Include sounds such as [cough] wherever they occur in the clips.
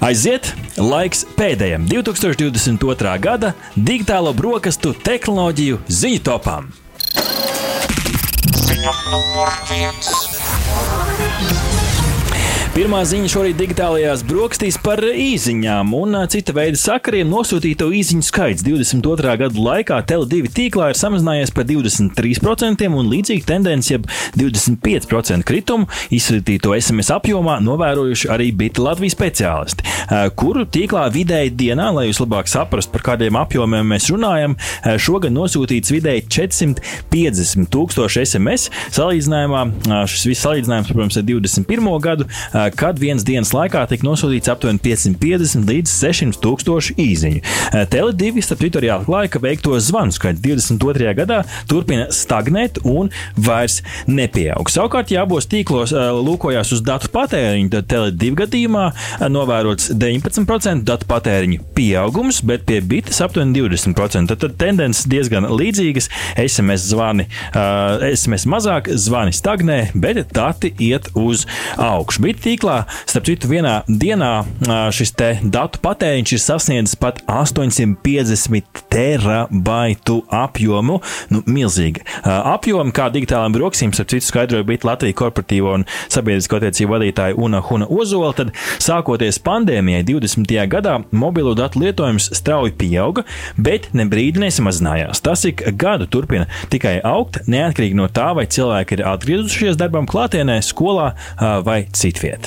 Aiziet laiks pēdējiem 2022. gada digitālo brokastu tehnoloģiju ziņu topām. Ziņa numur viens. Pirmā ziņa šorīt digitālajās brokastīs par īsiņām un cita veida sakariem nosūtīto īsiņu skaits 22. gada laikā Tele2 tīklā ir samazinājies par 23% un līdzīga tendence, jeb 25% kritumu izsūtīto SMS apjomā novērojuši arī Bita Latvijas speciālisti, kuru tīklā vidēji dienā, lai jūs labāk saprastu, par kādiem apjomiem mēs runājam, šogad nosūtīts vidēji 450 tūkstoši SMS. Salīdzinājumā šis viss salīdzinājums, protams, ir 21. gadu kad vienas dienas laikā tika nosūtīts aptuveni 550 līdz 600 tūkstoši īziņu. Tele2 starp citu arī atklāja, ka veikto zvanu skaits 22. gadā turpina stagnēt un vairs nepieaug. Savukārt, ja abos tīklos lūkojās uz datu patēriņu, tad Tele2 gadījumā novērots 19% datu patēriņu pieaugums, bet pie bites aptuveni 20%. Tad, tad tendences diezgan līdzīgas. SMS zvani, uh, SMS mazāk, zvani stagnē, bet dati iet uz augšu. Bit tīklā, starp citu, vienā dienā šis datu patēriņš ir sasniedzis pat 850 terabaitu apjomu. Nu, milzīgi. Apjomu kā digitālām broksīm, starp citu, skaidroja bija Latvijas korporatīvo un sabiedrisko attiecību vadītāja Una Huna Ozola. Tad, sākoties pandēmijai 20. gadā, mobilo datu lietojums strauji pieauga, bet ne brīdi nesamazinājās. Tas ik gadu turpina tikai augt, neatkarīgi no tā, vai cilvēki ir atgriezušies darbam klātienē, skolā vai citviet.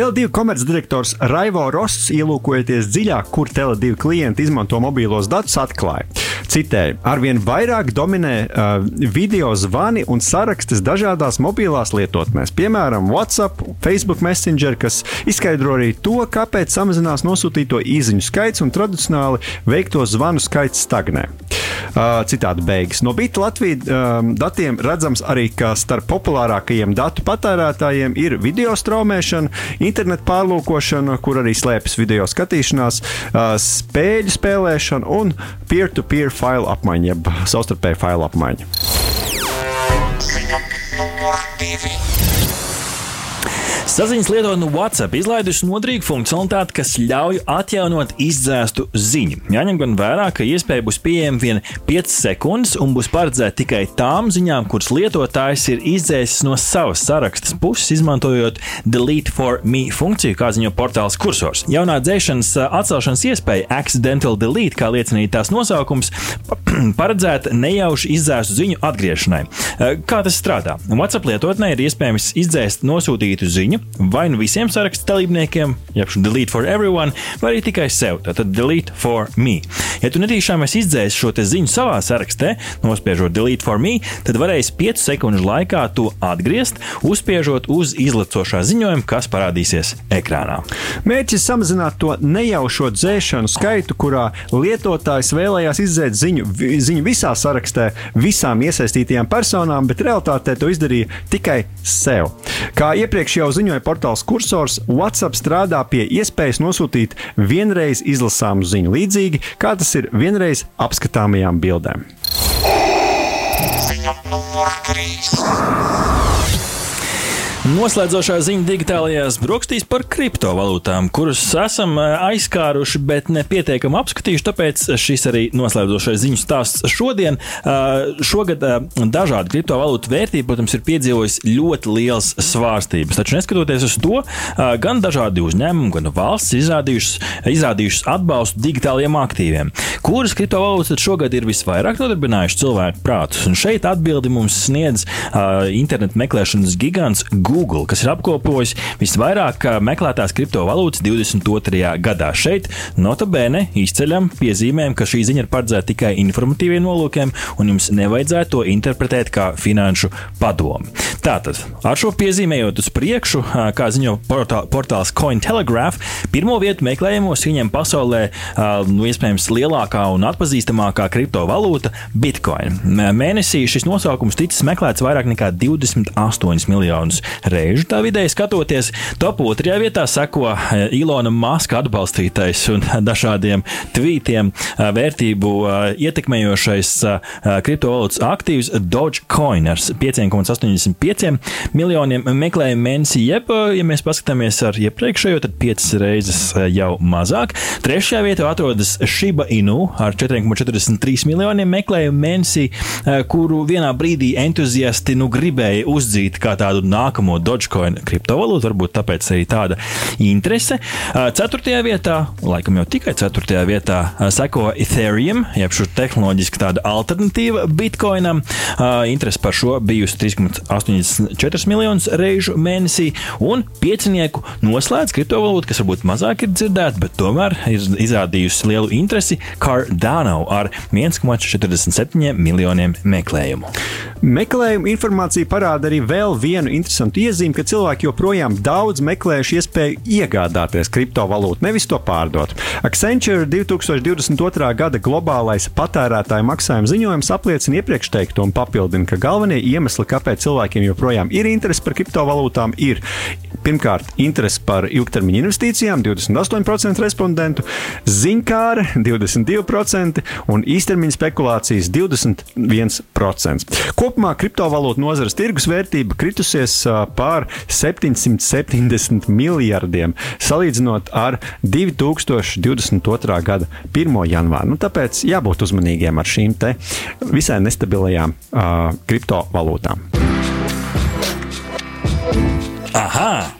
Tele2 komercdirektors Raivo Rosts, ielūkojoties dziļāk, kur Tele2 klienti izmanto mobilos datus, atklāja. Citēju, arvien vairāk dominē uh, video zvani un sarakstes dažādās mobilās lietotnēs, piemēram, WhatsApp, Facebook Messenger, kas izskaidro arī to, kāpēc samazinās nosūtīto īziņu skaits un tradicionāli veikto zvanu skaits stagnē. Uh, citādi beigas. No Bita Latvijas um, datiem redzams arī, ka starp populārākajiem datu patērētājiem ir video straumēšana, internetu pārlūkošana, kur arī slēpjas video skatīšanās, uh, spēļu spēlēšana un peer-to-peer failu apmaiņa, jeb savstarpēju failu apmaiņa. Numur divi. Saziņas lietotne WhatsApp izlaidusi nodrīgu funkcionalitāti, kas ļauj atjaunot izdzēstu ziņu. Jāņem gan vērā, ka iespēja būs pieejama vien 5 sekundes un būs paredzēta tikai tām ziņām, kuras lietotājs ir izdzēsis no savas sarakstas puses, izmantojot Delete for Me funkciju, kā ziņo portāls kursors. Jaunā dzēšanas atcelšanas iespēja Accidental Delete, kā liecināja tās nosaukums, [clears throat] paredzēta nejauši izdzēstu ziņu atgriešanai. Kā tas strādā? WhatsApp lietotnē ir iespējams izdzēst nosūtītu ziņu, vai nu visiem saraksta dalībniekiem, jeb delete for everyone, vai arī tikai sev. Tātad delete for me. Ja tu netīšām esi izdzēsis šo ziņu savā sarakstā, nospiežot delete for me, tad varēsi 5 sekundžu laikā to atgriezt, uzspiežot uz izlacošā ziņojuma, kas parādīsies ekrānā. Mērķis samazināt to nejaušo dzēšanu skaitu, kurā lietotājs vēlējās izdzēt ziņu, ziņu visā sarakstā visām iesaistītajām personām, bet realitātē to izdarīja tikai sev. Kā iepriekš jau ziņoja portāls Cursors, WhatsApp strādā pie iespējas nosūtīt vienreiz izlasāmu ziņu, līdzīgi kā tas ir vienreiz apskatāmajām bildēm. Ziņa numur 3. Noslēdzošā ziņa digitālajās brokastīs par kriptovalūtām, kuras esam eh, aizskāruši, bet nepietiekami apskatījuši. Tāpēc šis arī noslēdzošais ziņu stāsts šodien. Eh, šogad eh, dažādu kriptovalūtu vērtība, protams, ir piedzīvojusi ļoti liels svārstības. Taču neskatoties uz to, gan dažādi uzņēmumi, gan valsts izrādījušas, izrādījušas atbalstu digitālajiem aktīviem. Kuras kriptovalūtas šogad ir visvairāk nodarbinājušas cilvēku prātus? Un šeit atbildi mums sniedz internetu meklēšanas gigants. Google, kas ir apkopojis visvairāk meklētās kriptovalūtas 22. gadā. Šeit notabene izceļam piezīmēm, ka šī ziņa ir paredzēta tikai informatīviem nolūkiem, un jums nevajadzētu to interpretēt kā finanšu padomu. Tātad, ar šo piezīmējot uz priekšu, kā ziņo portā, portāls Cointelegraph, pirmo vietu meklējumos viņam pasaulē, nu, iespējams, lielākā un atpazīstamākā kriptovalūta - Bitcoin. Mēnesī šis nosaukums ticis meklēts vairāk nekā 28 miljonus reižu tā vidēji skatoties. Top otrajā vietā seko Ilona Maska atbalstītais un [laughs] dažādiem tvītiem vērtību ietekmējošais kriptovalūtas aktīvs Dogecoin ar 5,85 miljoniem meklējumu mēnesī, jeb, ja mēs paskatāmies ar iepriekšējo, tad 5 reizes jau mazāk. Trešajā vietā atrodas Shiba Inu ar 4,43 miljoniem meklējumu mēnesī, kuru vienā brīdī entuziasti nu gribēja uzdzīt kā tādu nākamo Dogecoin kriptovalūtu, varbūt tāpēc arī tāda interese. Ceturtajā vietā, laikam jau tikai ceturtajā vietā, seko Ethereum, jeb šī tehnoloģiski tāda alternatīva Bitcoinam. Interese par šo bijusi 3,84 miljonus reižu mēnesī, un piecinieku noslēdz kriptovalūtu, kas varbūt mazāk ir dzirdēta, bet tomēr ir izrādījusi lielu interesi Cardano ar 1,47 miljoniem meklējumu. Meklējuma informācija parāda arī vēl vienu interesantu iezīmi, ka cilvēki joprojām daudz meklējuši iespēju iegādāties kriptovalūtu, nevis to pārdot. Accenture 2022. gada globālais patērētāju maksājuma ziņojums apliecina iepriekš teikto un papildina, ka galvenie iemesli, kāpēc cilvēkiem joprojām ir interese par kriptovalūtām, ir pirmkārt interese par ilgtermiņa investīcijām, 28% respondentu, ziņkāre 22% un īstermiņa spekulācijas 21%. Kopumā kriptovalūtu nozares tirgus vērtība kritusies pār 770 miljardiem, salīdzinot ar 2022. gada 1. janvāru. Nu, tāpēc jābūt uzmanīgiem ar šīm visai nestabilajām uh, kriptovalūtām. Aha!